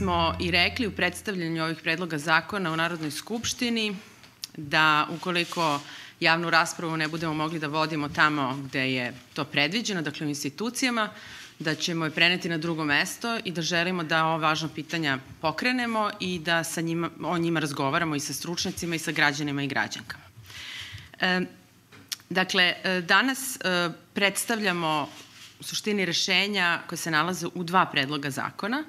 smo i rekli u predstavljanju ovih predloga zakona u Narodnoj skupštini da ukoliko javnu raspravu ne budemo mogli da vodimo tamo gde je to predviđeno, dakle u institucijama, da ćemo je preneti na drugo mesto i da želimo da ova važna pitanja pokrenemo i da sa njima, o njima razgovaramo i sa stručnicima i sa građanima i građankama. E, dakle, e, danas e, predstavljamo suštini rešenja koje se nalaze u dva predloga zakona.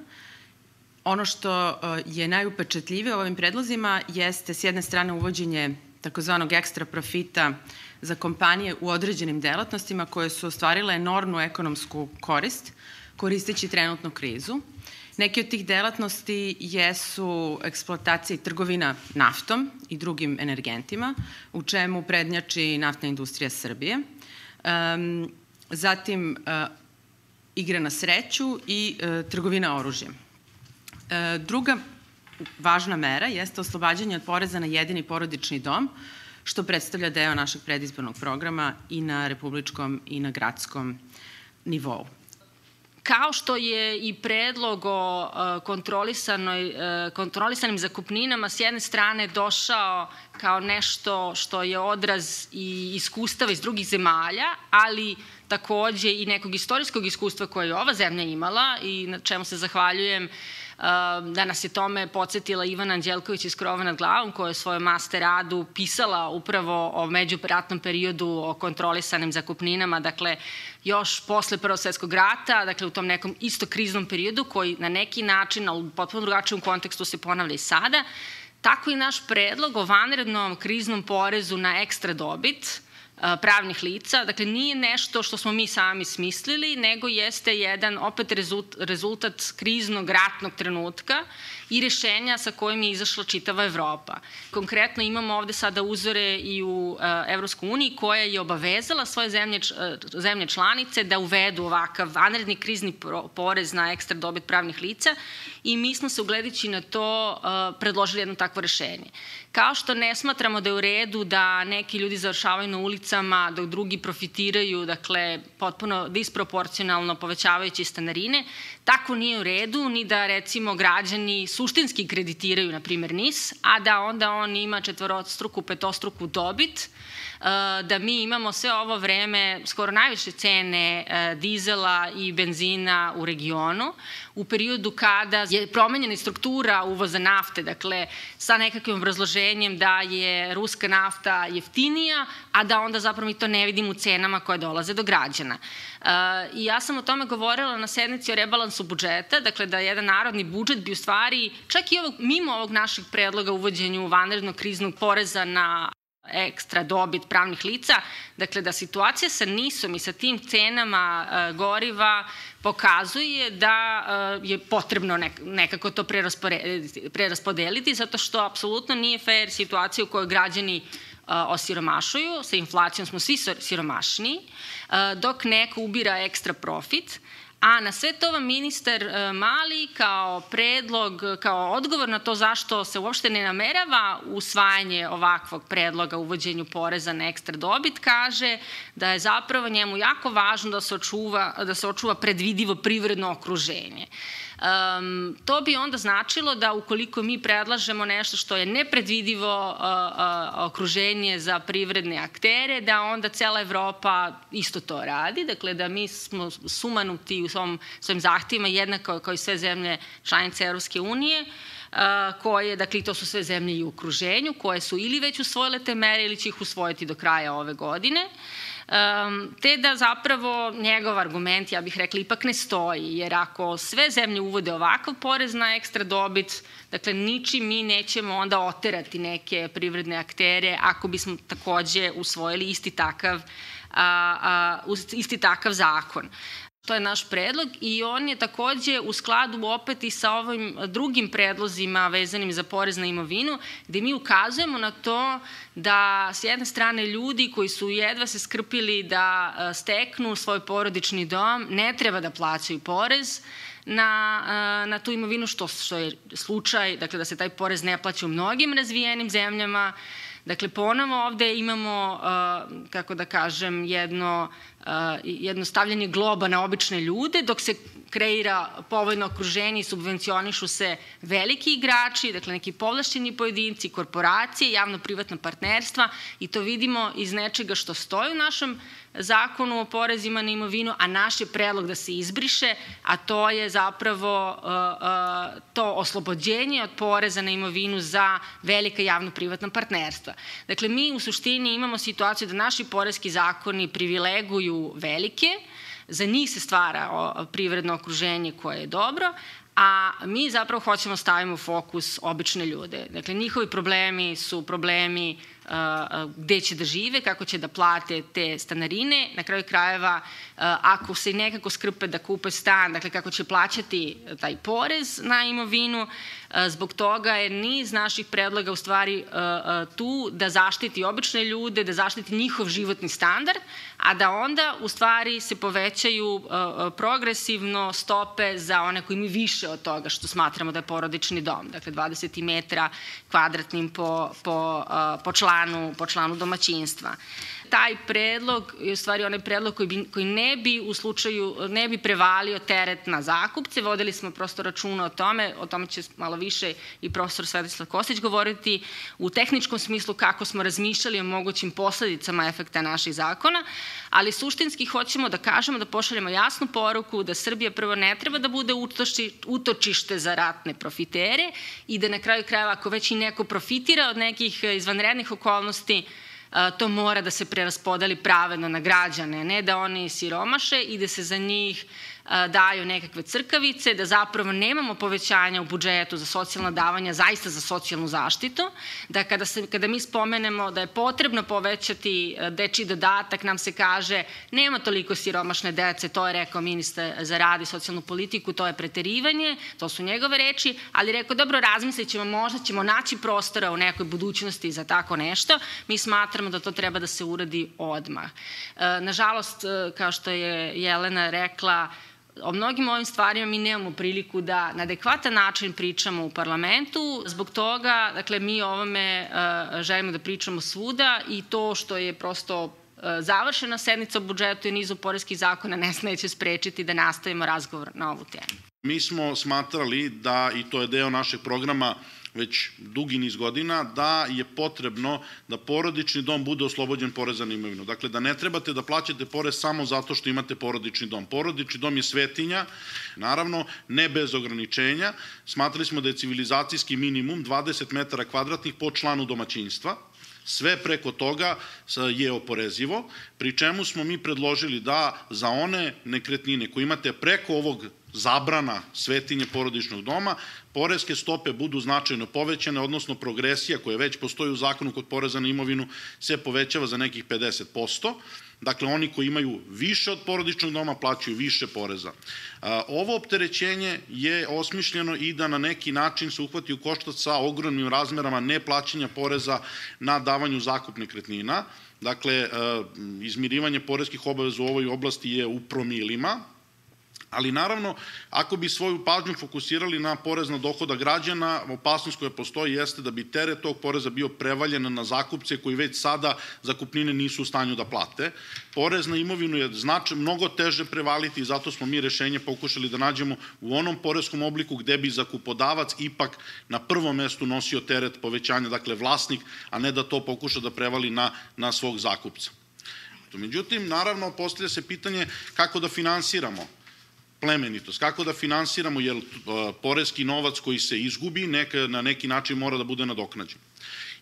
Ono što e, je najupečetljivije u ovim predlozima jeste s jedne strane uvođenje takozvanog ekstra profita za kompanije u određenim delatnostima koje su ostvarile enormnu ekonomsku korist koristeći trenutnu krizu. Neki od tih delatnosti jesu eksploatacija i trgovina naftom i drugim energentima, u čemu prednjači naftna industrija Srbije. Um, zatim uh, na sreću i uh, trgovina oružjem. Uh, druga važna mera jeste oslobađanje od poreza na jedini porodični dom, što predstavlja deo našeg predizbornog programa i na republičkom i na gradskom nivou. Kao što je i predlog o kontrolisanoj, kontrolisanim zakupninama s jedne strane došao kao nešto što je odraz i iskustava iz drugih zemalja, ali takođe i nekog istorijskog iskustva koje je ova zemlja imala i na čemu se zahvaljujem da nas je tome podsjetila Ivana Anđelković iz Krova nad glavom, koja je svoje master radu pisala upravo o međuratnom periodu, o kontrolisanim zakupninama, dakle, još posle Prvog svetskog rata, dakle, u tom nekom isto kriznom periodu, koji na neki način, ali u potpuno drugačijem kontekstu se ponavlja i sada, tako i naš predlog o vanrednom kriznom porezu na ekstra dobit, pravnih lica. Dakle, nije nešto što smo mi sami smislili, nego jeste jedan opet rezultat kriznog ratnog trenutka i rešenja sa kojim je izašla čitava Evropa. Konkretno imamo ovde sada uzore i u Evropskoj uniji koja je obavezala svoje zemlje, zemlje članice da uvedu ovakav vanredni krizni porez na ekstra dobit pravnih lica i mi smo se ugledeći na to predložili jedno takvo rešenje. Kao što ne smatramo da je u redu da neki ljudi završavaju na ulicama, dok drugi profitiraju, dakle, potpuno disproporcionalno povećavajući stanarine, tako nije u redu ni da, recimo, građani suštinski kreditiraju, na primjer, NIS, a da onda on ima četvorostruku, petostruku dobit, da mi imamo sve ovo vreme skoro najviše cene eh, dizela i benzina u regionu, u periodu kada je promenjena struktura uvoza nafte, dakle sa nekakvim obrazloženjem da je ruska nafta jeftinija, a da onda zapravo mi to ne vidimo u cenama koje dolaze do građana. Uh, I ja sam o tome govorila na sednici o rebalansu budžeta, dakle da jedan narodni budžet bi u stvari, čak i ovog, mimo ovog našeg predloga uvođenju vanrednog kriznog poreza na ekstra dobit pravnih lica, dakle da situacija sa nisom i sa tim cenama e, goriva pokazuje da e, je potrebno nekako to preraspodeliti, zato što apsolutno nije fair situacija u kojoj građani e, osiromašuju, sa inflacijom smo svi siromašni, dok neko ubira ekstra profit, A na sve to vam ministar e, Mali kao predlog, kao odgovor na to zašto se uopšte ne namerava usvajanje ovakvog predloga uvođenju poreza na ekstra dobit, kaže da je zapravo njemu jako važno da se očuva, da se očuva predvidivo privredno okruženje. Um, to bi onda značilo da ukoliko mi predlažemo nešto što je nepredvidivo uh, uh, okruženje za privredne aktere, da onda cela Evropa isto to radi, dakle da mi smo sumanuti u svom, svojim zahtjevima jednako kao i sve zemlje članice Evropske unije, uh, koje, dakle, to su sve zemlje i u okruženju, koje su ili već usvojile te mere ili će ih usvojiti do kraja ove godine. Uh, um, te da zapravo njegov argument, ja bih rekla, ipak ne stoji, jer ako sve zemlje uvode ovakav porez na ekstra dobit, dakle, ničim mi nećemo onda oterati neke privredne aktere ako bismo takođe usvojili isti takav a, a, isti takav zakon. To je naš predlog i on je takođe u skladu opet i sa ovim drugim predlozima vezanim za porez na imovinu, gde mi ukazujemo na to da s jedne strane ljudi koji su jedva se skrpili da e, steknu svoj porodični dom ne treba da plaćaju porez, na, e, na tu imovinu, što, što je slučaj, dakle da se taj porez ne plaća u mnogim razvijenim zemljama, Dakle, ponovo ovde imamo, uh, kako da kažem, jedno jednostavljanje globa na obične ljude, dok se kreira povoljno okruženje i subvencionišu se veliki igrači, dakle neki povlašćeni pojedinci, korporacije, javno-privatna partnerstva i to vidimo iz nečega što stoji u našem zakonu o porezima na imovinu, a naš je predlog da se izbriše, a to je zapravo uh, uh, to oslobođenje od poreza na imovinu za velika javno-privatna partnerstva. Dakle, mi u suštini imamo situaciju da naši porezki zakoni privileguju velike, za njih se stvara privredno okruženje koje je dobro, a mi zapravo hoćemo da stavimo fokus obične ljude. Dakle, njihovi problemi su problemi gde će da žive, kako će da plate te stanarine. Na kraju krajeva, ako se nekako skrpe da kupe stan, dakle kako će plaćati taj porez na imovinu, zbog toga je niz naših predloga u stvari tu da zaštiti obične ljude, da zaštiti njihov životni standard, a da onda u stvari se povećaju progresivno stope za one koji imaju više od toga što smatramo da je porodični dom, dakle 20 metra kvadratnim po, po, po članu članu, po članu domaćinstva taj predlog u stvari onaj predlog koji, bi, koji ne bi u slučaju, ne bi prevalio teret na zakupce. Vodili smo prosto računa o tome, o tome će malo više i profesor Svetislav Kostić govoriti u tehničkom smislu kako smo razmišljali o mogućim posledicama efekta naših zakona, ali suštinski hoćemo da kažemo, da pošaljemo jasnu poruku da Srbija prvo ne treba da bude utočište za ratne profitere i da na kraju krajeva ako već i neko profitira od nekih izvanrednih okolnosti, to mora da se preraspodeli pravedno na građane, ne da oni siromaše i da se za njih daju nekakve crkavice, da zapravo nemamo povećanja u budžetu za socijalna davanja, zaista za socijalnu zaštitu, da kada, se, kada mi spomenemo da je potrebno povećati dečiji dodatak, nam se kaže nema toliko siromašne dece, to je rekao ministar za rad i socijalnu politiku, to je preterivanje, to su njegove reči, ali rekao dobro razmislit ćemo, možda ćemo naći prostora u nekoj budućnosti za tako nešto, mi smatramo da to treba da se uradi odmah. Nažalost, kao što je Jelena rekla, o mnogim ovim stvarima mi nemamo priliku da na adekvatan način pričamo u parlamentu. Zbog toga, dakle, mi o ovome uh, želimo da pričamo svuda i to što je prosto uh, završena sednica o budžetu i nizu porezkih zakona ne neće sprečiti da nastavimo razgovor na ovu temu. Mi smo smatrali da, i to je deo našeg programa, već dugi niz godina, da je potrebno da porodični dom bude oslobođen poreza na imovinu. Dakle, da ne trebate da plaćate porez samo zato što imate porodični dom. Porodični dom je svetinja, naravno, ne bez ograničenja. Smatrali smo da je civilizacijski minimum 20 metara kvadratnih po članu domaćinstva, Sve preko toga je oporezivo, pri čemu smo mi predložili da za one nekretnine koje imate preko ovog zabrana svetinje porodičnog doma, poreske stope budu značajno povećane, odnosno progresija koja već postoji u zakonu kod poreza na imovinu se povećava za nekih 50%. Dakle, oni koji imaju više od porodičnog doma plaćaju više poreza. Ovo opterećenje je osmišljeno i da na neki način se uhvati u koštac sa ogromnim razmerama neplaćanja poreza na davanju zakupne kretnina. Dakle, izmirivanje poreskih obaveza u ovoj oblasti je u promilima, Ali naravno, ako bi svoju pažnju fokusirali na porez na dohoda građana, opasnost koja postoji jeste da bi teret tog poreza bio prevaljen na zakupce koji već sada zakupnine nisu u stanju da plate. Porez na imovinu je znači mnogo teže prevaliti i zato smo mi rešenje pokušali da nađemo u onom porezkom obliku gde bi zakupodavac ipak na prvom mestu nosio teret povećanja, dakle vlasnik, a ne da to pokuša da prevali na, na svog zakupca. Međutim, naravno, postavlja se pitanje kako da finansiramo plemenitost, kako da finansiramo, jer uh, porezki novac koji se izgubi neka, na neki način mora da bude nadoknađen.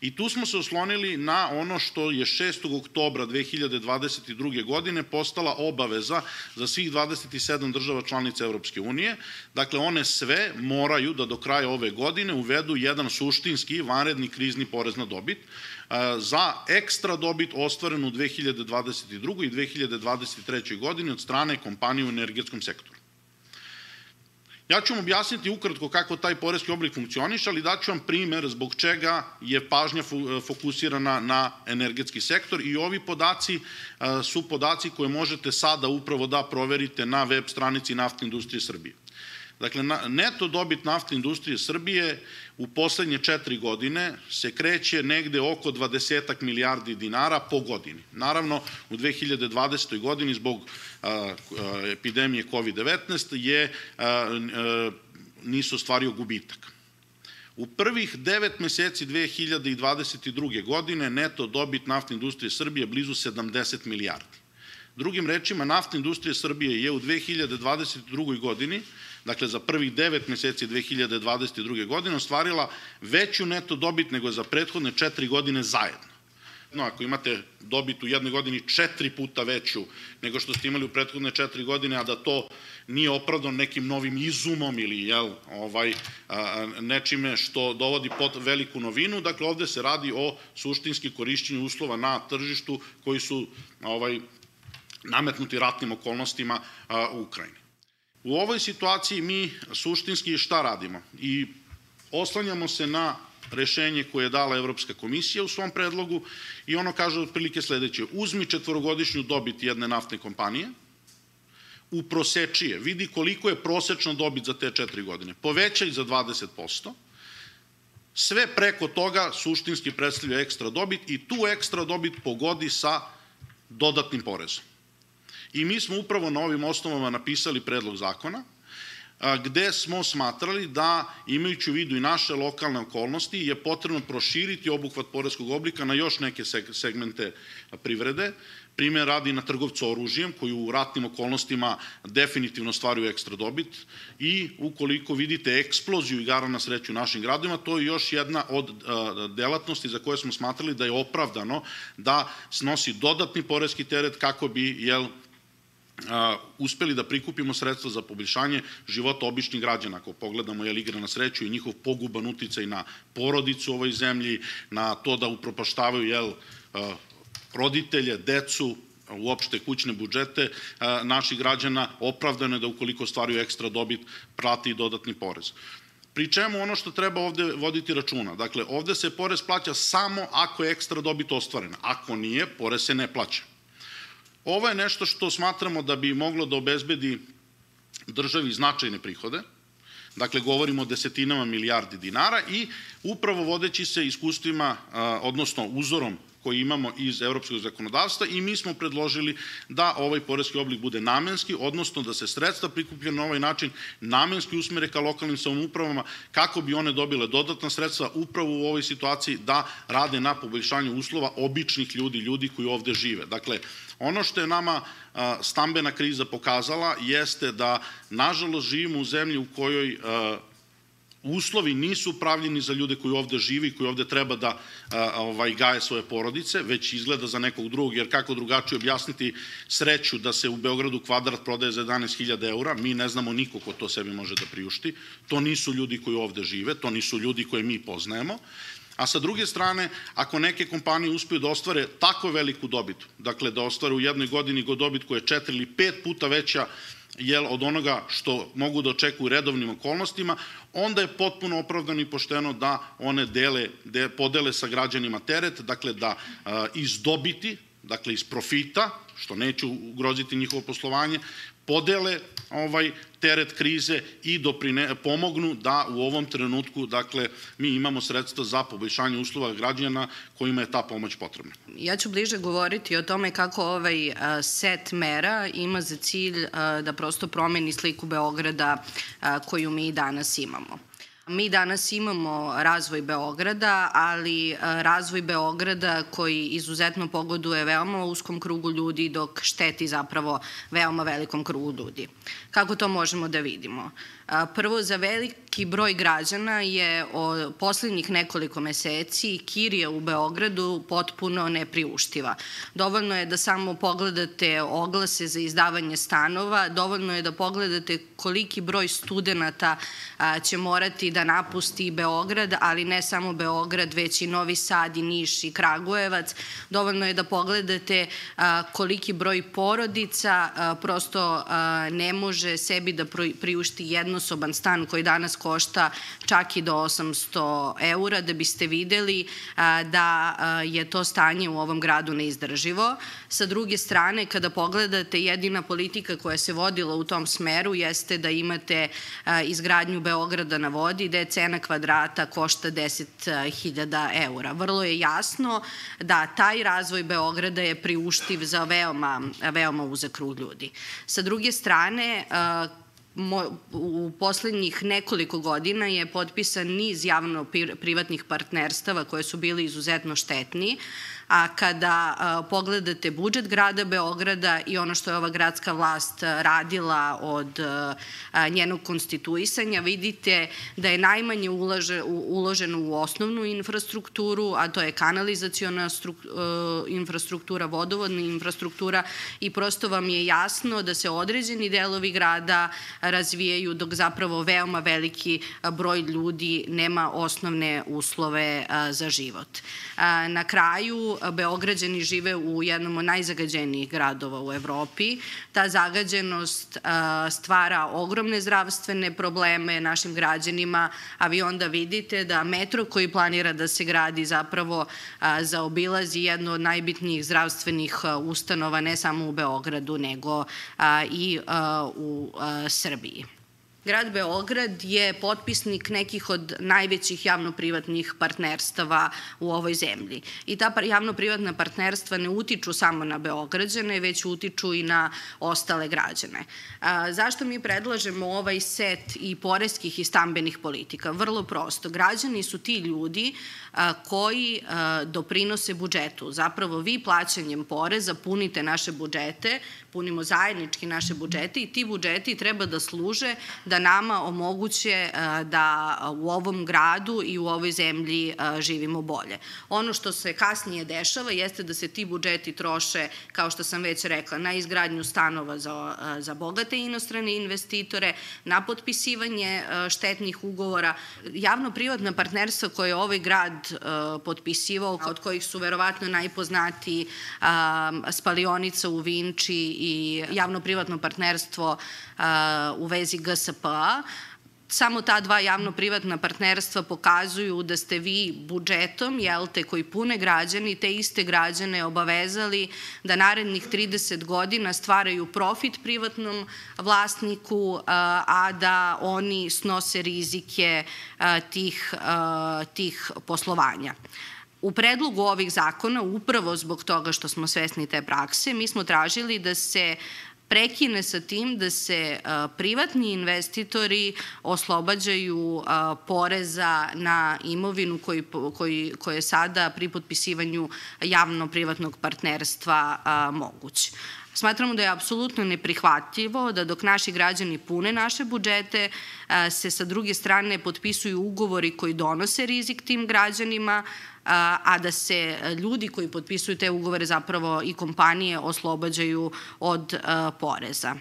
I tu smo se oslonili na ono što je 6. oktobra 2022. godine postala obaveza za svih 27 država članica Evropske unije. Dakle, one sve moraju da do kraja ove godine uvedu jedan suštinski vanredni krizni porez na dobit uh, za ekstra dobit ostvarenu u 2022. i 2023. godini od strane kompanije u energetskom sektoru. Ja ću vam objasniti ukratko kako taj porezki oblik funkcioniše, ali daću vam primer zbog čega je pažnja fokusirana na energetski sektor i ovi podaci e, su podaci koje možete sada upravo da proverite na web stranici Naftne industrije Srbije. Dakle, neto dobit naftne industrije Srbije u poslednje četiri godine se kreće negde oko 20 milijardi dinara po godini. Naravno, u 2020. godini zbog epidemije COVID-19 je nisu ostvario gubitak. U prvih devet meseci 2022. godine neto dobit naftne industrije Srbije blizu 70 milijardi. Drugim rečima, naftna industrija Srbije je u 2022. godini, dakle za prvih devet meseci 2022. godine, ostvarila veću neto dobit nego za prethodne četiri godine zajedno. No, ako imate dobit u jednoj godini četiri puta veću nego što ste imali u prethodne četiri godine, a da to nije opravdano nekim novim izumom ili jel, ovaj, a, nečime što dovodi pod veliku novinu, dakle ovde se radi o suštinski korišćenju uslova na tržištu koji su ovaj, nametnuti ratnim okolnostima a, u Ukrajini. U ovoj situaciji mi suštinski šta radimo? I oslanjamo se na rešenje koje je dala Evropska komisija u svom predlogu i ono kaže otprilike sledeće. Uzmi četvorogodišnju dobit jedne naftne kompanije, u prosečije, vidi koliko je prosečna dobit za te četiri godine, povećaj za 20%, sve preko toga suštinski predstavlja ekstra dobit i tu ekstra dobit pogodi sa dodatnim porezom. I mi smo upravo na ovim osnovama napisali predlog zakona, gde smo smatrali da, imajući u vidu i naše lokalne okolnosti, je potrebno proširiti obuhvat poreskog oblika na još neke segmente privrede, primjer radi na trgovcu oružjem koji u ratnim okolnostima definitivno stvaraju ekstra dobit. I ukoliko vidite eksploziju igara na sreću u našim gradovima, to je još jedna od delatnosti za koje smo smatrali da je opravdano da snosi dodatni poreski teret kako bi jel, uspeli da prikupimo sredstva za poboljšanje života običnih građana. Ako pogledamo jel, igre na sreću i njihov poguban uticaj na porodicu u ovoj zemlji, na to da upropaštavaju jel, roditelje, decu, uopšte kućne budžete naših građana, opravdano je da ukoliko stvaraju ekstra dobit, prati i dodatni porez. Pri čemu ono što treba ovde voditi računa, dakle, ovde se porez plaća samo ako je ekstra dobit ostvarena. Ako nije, porez se ne plaća. Ovo je nešto što smatramo da bi moglo da obezbedi državi značajne prihode, dakle govorimo o desetinama milijardi dinara i upravo vodeći se iskustvima, odnosno uzorom koji imamo iz evropskog zakonodavstva i mi smo predložili da ovaj poreski oblik bude namenski, odnosno da se sredstva prikupljene na ovaj način namenski usmere ka lokalnim samoupravama kako bi one dobile dodatna sredstva upravo u ovoj situaciji da rade na poboljšanju uslova običnih ljudi, ljudi koji ovde žive. Dakle, ono što je nama stambena kriza pokazala jeste da, nažalost, živimo u zemlji u kojoj uslovi nisu pravljeni za ljude koji ovde živi i koji ovde treba da ovaj, gaje svoje porodice, već izgleda za nekog drugog, jer kako drugačije objasniti sreću da se u Beogradu kvadrat prodaje za 11.000 eura, mi ne znamo niko ko to sebi može da priušti, to nisu ljudi koji ovde žive, to nisu ljudi koje mi poznajemo, a sa druge strane, ako neke kompanije uspeju da ostvare tako veliku dobit, dakle da ostvare u jednoj godini go dobit koja je četiri ili pet puta veća jel, od onoga što mogu da očekuju redovnim okolnostima, onda je potpuno opravdano i pošteno da one dele, de, podele sa građanima teret, dakle da a, iz dobiti, dakle iz profita, što neće ugroziti njihovo poslovanje, podele ovaj teret krize i doprine, pomognu da u ovom trenutku dakle mi imamo sredstva za poboljšanje uslova građana kojima je ta pomoć potrebna. Ja ću bliže govoriti o tome kako ovaj set mera ima za cilj da prosto promeni sliku Beograda koju mi danas imamo. Mi danas imamo razvoj Beograda, ali e, razvoj Beograda koji izuzetno pogoduje veoma uskom krugu ljudi dok šteti zapravo veoma velikom krugu ljudi. Kako to možemo da vidimo? Prvo, za veliki broj građana je o poslednjih nekoliko meseci kirija u Beogradu potpuno nepriuštiva. Dovoljno je da samo pogledate oglase za izdavanje stanova, dovoljno je da pogledate koliki broj studenta će morati da napusti Beograd, ali ne samo Beograd, već i Novi Sad i Niš i Kragujevac. Dovoljno je da pogledate koliki broj porodica prosto ne može sebi da priušti jedno jednosoban stan koji danas košta čak i do 800 eura, da biste videli da je to stanje u ovom gradu neizdrživo. Sa druge strane, kada pogledate, jedina politika koja se vodila u tom smeru jeste da imate izgradnju Beograda na vodi, gde cena kvadrata košta 10.000 eura. Vrlo je jasno da taj razvoj Beograda je priuštiv za veoma, veoma uzak krug ljudi. Sa druge strane, u poslednjih nekoliko godina je potpisan niz javno-privatnih partnerstava koje su bili izuzetno štetni, a kada pogledate budžet grada Beograda i ono što je ova gradska vlast radila od njenog konstituisanja, vidite da je najmanje uloženo u osnovnu infrastrukturu, a to je kanalizacijona infrastruktura, vodovodna infrastruktura i prosto vam je jasno da se određeni delovi grada razvijaju, dok zapravo veoma veliki broj ljudi nema osnovne uslove za život. Na kraju, Beograđani žive u jednom od najzagađenijih gradova u Evropi. Ta zagađenost stvara ogromne zdravstvene probleme našim građanima, a vi onda vidite da metro koji planira da se gradi zapravo zaobilazi jednu od najbitnijih zdravstvenih ustanova ne samo u Beogradu, nego i u Srbiji. Grad Beograd je potpisnik nekih od najvećih javno-privatnih partnerstava u ovoj zemlji. I ta javno-privatna partnerstva ne utiču samo na Beograđane, već utiču i na ostale građane. Zašto mi predlažemo ovaj set i poreskih i stambenih politika? Vrlo prosto. Građani su ti ljudi koji doprinose budžetu. Zapravo vi plaćanjem poreza punite naše budžete, punimo zajednički naše budžete i ti budžeti treba da služe da nama omoguće e, da u ovom gradu i u ovoj zemlji e, živimo bolje. Ono što se kasnije dešava jeste da se ti budžeti troše, kao što sam već rekla, na izgradnju stanova za, e, za bogate inostrane investitore, na potpisivanje štetnih ugovora. Javno-privatna partnerstva koje je ovaj grad potpisivao, od kojih su verovatno najpoznatiji spalionica u Vinči i javno-privatno partnerstvo u vezi GSP-a, samo ta dva javno-privatna partnerstva pokazuju da ste vi budžetom, jel te, koji pune građani, te iste građane obavezali da narednih 30 godina stvaraju profit privatnom vlasniku, a da oni snose rizike tih, tih poslovanja. U predlogu ovih zakona, upravo zbog toga što smo svesni te prakse, mi smo tražili da se prekine sa tim da se privatni investitori oslobađaju poreza na imovinu koji, koji, koje je sada pri potpisivanju javno-privatnog partnerstva moguć. Smatramo da je apsolutno neprihvatljivo da dok naši građani pune naše budžete, se sa druge strane potpisuju ugovori koji donose rizik tim građanima, a da se ljudi koji potpisuju te ugovore zapravo i kompanije oslobađaju od poreza.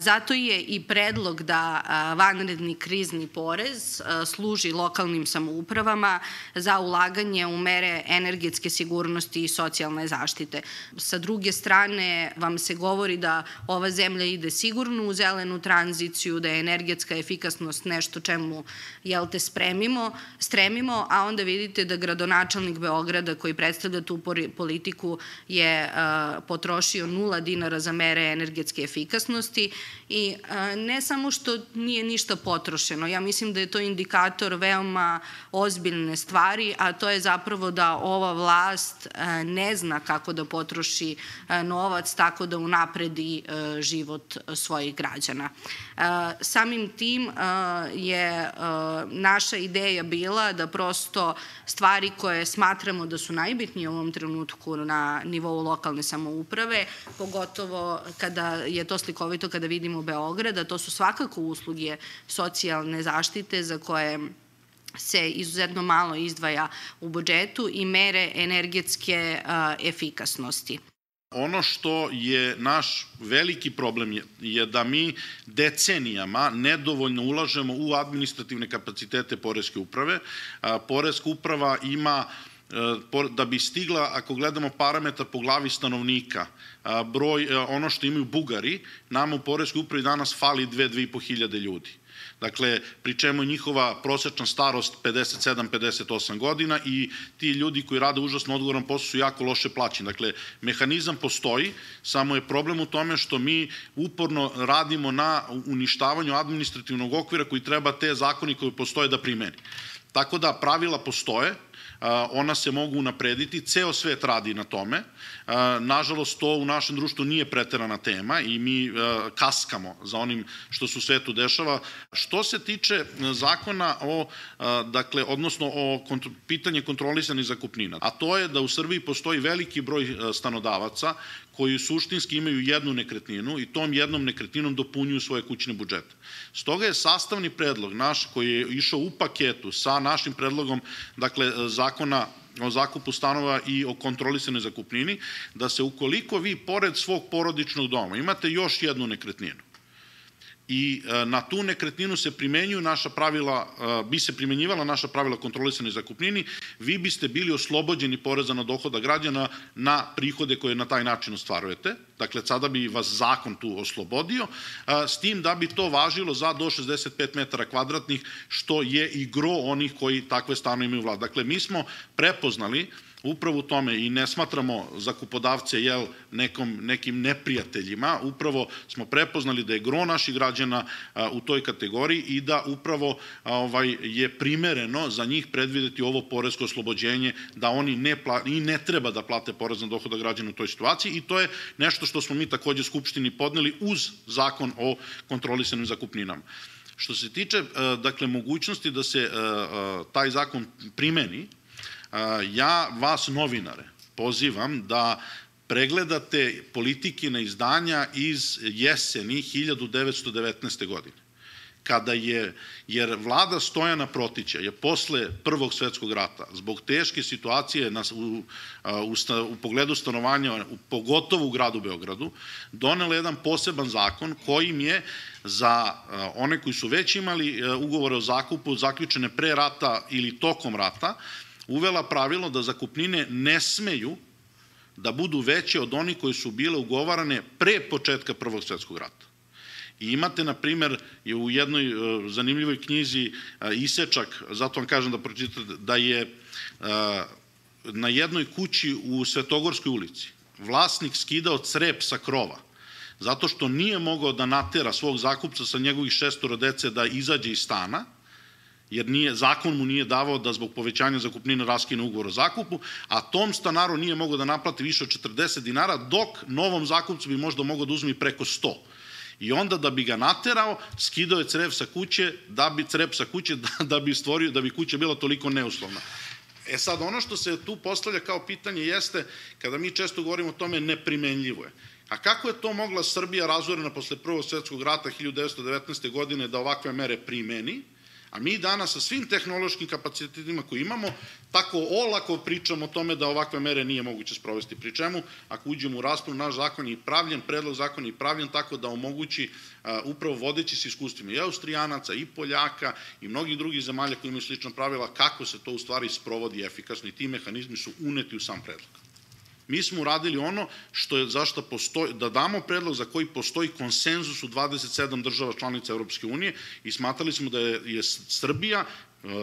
Zato je i predlog da vanredni krizni porez služi lokalnim samoupravama za ulaganje u mere energetske sigurnosti i socijalne zaštite. Sa druge strane vam se govori da ova zemlja ide sigurno u zelenu tranziciju, da je energetska efikasnost nešto čemu jel te spremimo, stremimo, a onda vidite da gradonačelnik Beograda koji predstavlja tu politiku je potrošio nula dinara za mere energetske efikasnosti I ne samo što nije ništa potrošeno, ja mislim da je to indikator veoma ozbiljne stvari, a to je zapravo da ova vlast ne zna kako da potroši novac tako da unapredi život svojih građana. Samim tim je naša ideja bila da prosto stvari koje smatramo da su najbitnije u ovom trenutku na nivou lokalne samouprave, pogotovo kada je to slikovito kada vidimo Beograda, to su svakako usluge socijalne zaštite za koje se izuzetno malo izdvaja u budžetu i mere energetske efikasnosti. Ono što je naš veliki problem je, je da mi decenijama nedovoljno ulažemo u administrativne kapacitete Poreske uprave. Poreska uprava ima da bi stigla, ako gledamo parametar po glavi stanovnika, broj, e, ono što imaju Bugari, nama u Poreskoj upravi danas fali 2-2,5 hiljade ljudi. Dakle, pri čemu je njihova prosečna starost 57-58 godina i ti ljudi koji rade užasno odgovoran posao su jako loše plaćeni. Dakle, mehanizam postoji, samo je problem u tome što mi uporno radimo na uništavanju administrativnog okvira koji treba te zakoni koji postoje da primeni. Tako da pravila postoje, ona se mogu unaprediti, ceo svet radi na tome. Nažalost, to u našem društvu nije preterana tema i mi kaskamo za onim što se u svetu dešava. Što se tiče zakona o, dakle, odnosno o pitanje kontrolisanih zakupnina, a to je da u Srbiji postoji veliki broj stanodavaca koji suštinski imaju jednu nekretninu i tom jednom nekretninom dopunjuju svoje kućne budžete. Stoga je sastavni predlog naš koji je išao u paketu sa našim predlogom dakle, zakona o zakupu stanova i o kontrolisanoj zakupnini, da se ukoliko vi pored svog porodičnog doma imate još jednu nekretninu, i e, na tu nekretninu se primenjuju naša pravila, e, bi se primenjivala naša pravila kontrolisane zakupnini, vi biste bili oslobođeni poreza na dohoda građana na prihode koje na taj način ostvarujete. Dakle, sada bi vas zakon tu oslobodio, e, s tim da bi to važilo za do 65 metara kvadratnih, što je i gro onih koji takve stano imaju vlad. Dakle, mi smo prepoznali upravo u tome i ne smatramo zakupodavce jel, nekom, nekim neprijateljima, upravo smo prepoznali da je gro naših građana a, u toj kategoriji i da upravo a, ovaj, je primereno za njih predvideti ovo porezko oslobođenje, da oni ne, pla, i ne treba da plate porez na dohoda građana u toj situaciji i to je nešto što smo mi takođe Skupštini podneli uz zakon o kontrolisanim zakupninama. Što se tiče dakle mogućnosti da se taj zakon primeni, ja vas novinare pozivam da pregledate politikina izdanja iz jeseni 1919. godine kada je, jer vlada Stojana Protića je posle Prvog svetskog rata, zbog teške situacije na, u, u, u pogledu stanovanja, pogotovo u gradu Beogradu, donela jedan poseban zakon kojim je za one koji su već imali ugovore o zakupu zaključene pre rata ili tokom rata, uvela pravilo da zakupnine ne smeju da budu veće od onih koje su bile ugovarane pre početka Prvog svetskog rata. I imate, na primer, u jednoj e, zanimljivoj knjizi e, Isečak, zato vam kažem da pročitate, da je e, na jednoj kući u Svetogorskoj ulici vlasnik skidao crep sa krova, zato što nije mogao da natera svog zakupca sa njegovih šestoro dece da izađe iz stana, jer nije, zakon mu nije davao da zbog povećanja zakupnine raskine ugovor o zakupu, a tom stanaru nije mogao da naplati više od 40 dinara, dok novom zakupcu bi možda mogao da uzme preko 100. I onda da bi ga naterao, skidao je crev sa kuće, da bi crep sa kuće, da, da bi stvorio, da bi kuća bila toliko neuslovna. E sad, ono što se tu postavlja kao pitanje jeste, kada mi često govorimo o tome, neprimenljivo je. A kako je to mogla Srbija razvorena posle Prvog svetskog rata 1919. godine da ovakve mere primeni, A mi danas sa svim tehnološkim kapacitetima koje imamo, tako olako pričamo o tome da ovakve mere nije moguće sprovesti. Pri čemu, ako uđemo u raspravu, naš zakon je pravljen, predlog zakon je pravljen tako da omogući upravo vodeći se iskustvima i Austrijanaca, i Poljaka, i mnogih drugih zemalja koji imaju slična pravila, kako se to u stvari sprovodi efikasno i ti mehanizmi su uneti u sam predlog. Mi smo uradili ono što je zašto postoji, da damo predlog za koji postoji konsenzus u 27 država članica Europske unije i smatrali smo da je, je Srbija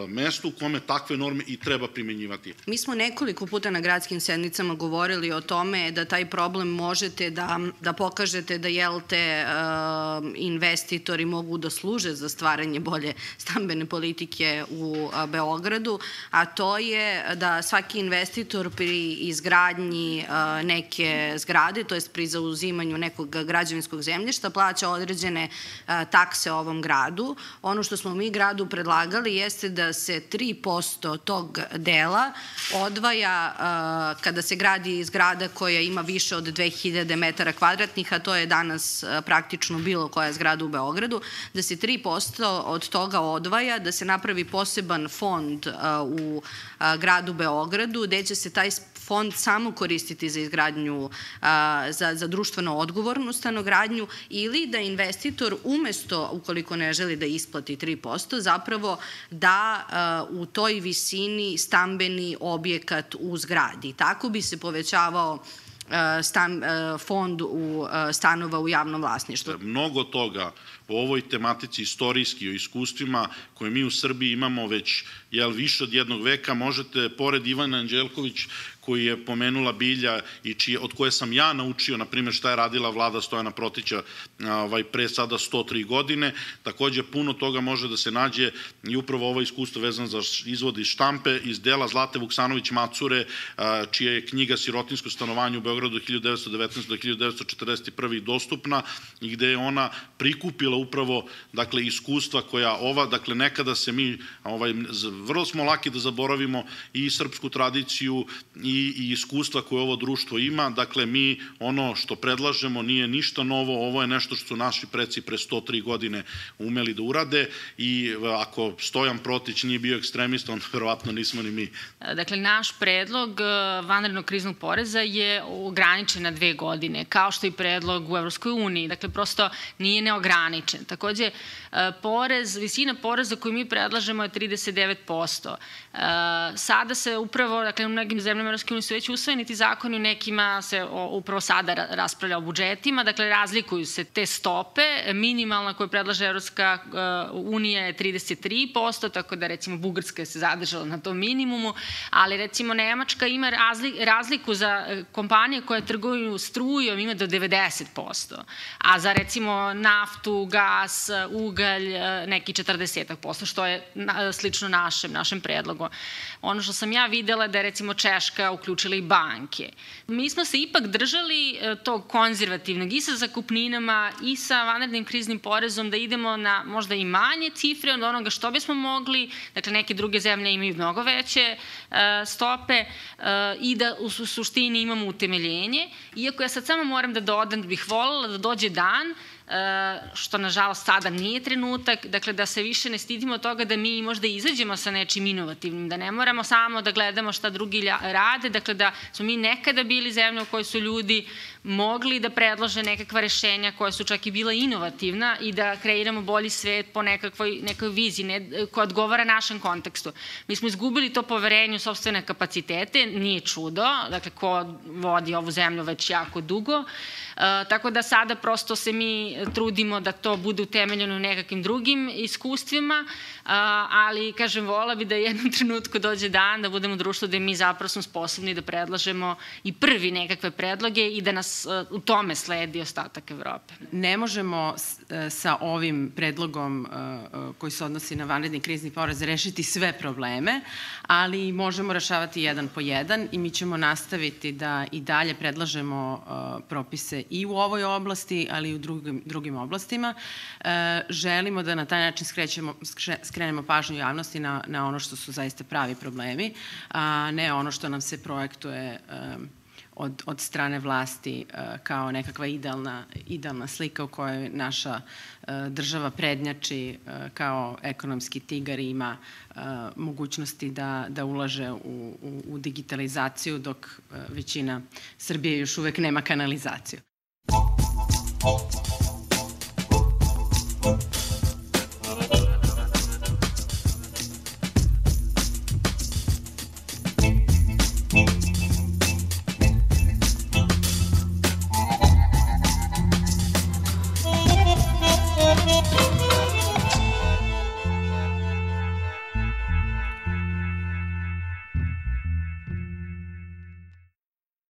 mesto u kome takve norme i treba primenjivati. Mi smo nekoliko puta na gradskim sednicama govorili o tome da taj problem možete da, da pokažete da jel te uh, investitori mogu da služe za stvaranje bolje stambene politike u uh, Beogradu, a to je da svaki investitor pri izgradnji neke zgrade, to jest pri zauzimanju nekog građevinskog zemljišta, plaća određene takse ovom gradu. Ono što smo mi gradu predlagali jeste jeste da se 3% tog dela odvaja kada se gradi zgrada koja ima više od 2000 metara kvadratnih, a to je danas praktično bilo koja zgrada u Beogradu, da se 3% od toga odvaja, da se napravi poseban fond u gradu Beogradu, gde će se taj fond samo koristiti za izgradnju, za, za društveno odgovornu stanogradnju ili da investitor umesto, ukoliko ne želi da isplati 3%, zapravo da u toj visini stambeni objekat u zgradi. Tako bi se povećavao stan, fond u stanova u javnom vlasništvu. Mnogo toga o ovoj tematici istorijski, o iskustvima koje mi u Srbiji imamo već jel, više od jednog veka, možete, pored Ivana Anđelković, koji je pomenula Bilja i čije, od koje sam ja naučio, na primjer, šta je radila vlada Stojana Protića ovaj, pre sada 103 godine. Takođe, puno toga može da se nađe i upravo ovo iskustvo vezano za izvod iz štampe iz dela Zlate Vuksanović Macure, čija je knjiga Sirotinsko stanovanje u Beogradu 1919. do 1941. dostupna i gde je ona prikupila upravo dakle, iskustva koja ova, dakle nekada se mi, ovaj, vrlo smo laki da zaboravimo i srpsku tradiciju i i, iskustva koje ovo društvo ima. Dakle, mi ono što predlažemo nije ništa novo, ovo je nešto što su naši preci pre 103 godine umeli da urade i e, ako Stojan Protić nije bio ekstremista, onda verovatno nismo ni mi. Dakle, naš predlog e, vanrednog kriznog poreza je ograničen na dve godine, kao što i predlog u Evropskoj uniji. Dakle, prosto nije neograničen. Takođe, e, porez, visina poreza koju mi predlažemo je 39%. Sada se upravo, dakle, u mnogim zemljama Unije su već usvojeni zakoni, u nekima se o, upravo sada raspravlja o budžetima, dakle razlikuju se te stope, minimalna koju predlaže Evropska uh, unija je 33%, tako da recimo Bugarska se zadržala na tom minimumu, ali recimo Nemačka ima razliku za uh, kompanije koje trguju strujom ima do 90%, a za recimo naftu, gas, ugalj uh, neki 40%, što je slično našem, našem predlogu. Ono što sam ja videla da je recimo Češka uključila i banke. Mi smo se ipak držali e, tog konzervativnog i sa zakupninama i sa vanrednim kriznim porezom da idemo na možda i manje cifre od onoga što bismo mogli, dakle neke druge zemlje imaju mnogo veće e, stope e, i da u suštini imamo utemeljenje. Iako ja sad samo moram da dodam da bih voljela da dođe dan što nažalost sada nije trenutak, dakle da se više ne stidimo toga da mi možda izađemo sa nečim inovativnim, da ne moramo samo da gledamo šta drugi rade, dakle da smo mi nekada bili zemlja u kojoj su ljudi mogli da predlože nekakva rešenja koja su čak i bila inovativna i da kreiramo bolji svet po nekakvoj, nekoj viziji ne, koja odgovara našem kontekstu. Mi smo izgubili to poverenje u sobstvene kapacitete, nije čudo, dakle ko vodi ovu zemlju već jako dugo, tako da sada prosto se mi trudimo da to bude utemeljeno u nekakvim drugim iskustvima, ali, kažem, vola bi da jednom trenutku dođe dan da budemo društvo da mi zapravo smo sposobni da predlažemo i prvi nekakve predloge i da nas u tome sledi ostatak Evrope. Ne možemo sa ovim predlogom koji se odnosi na vanredni krizni poraz rešiti sve probleme, ali možemo rešavati jedan po jedan i mi ćemo nastaviti da i dalje predlažemo propise i u ovoj oblasti, ali i u drugim, drugim oblastima. Želimo da na taj način skrećemo, skrenemo pažnju javnosti na, na ono što su zaista pravi problemi, a ne ono što nam se projektuje od, od strane vlasti kao nekakva idealna, idealna slika u kojoj naša država prednjači kao ekonomski tigar i ima mogućnosti da, da ulaže u, u, u digitalizaciju, dok većina Srbije još uvek nema kanalizaciju. Oh, oh.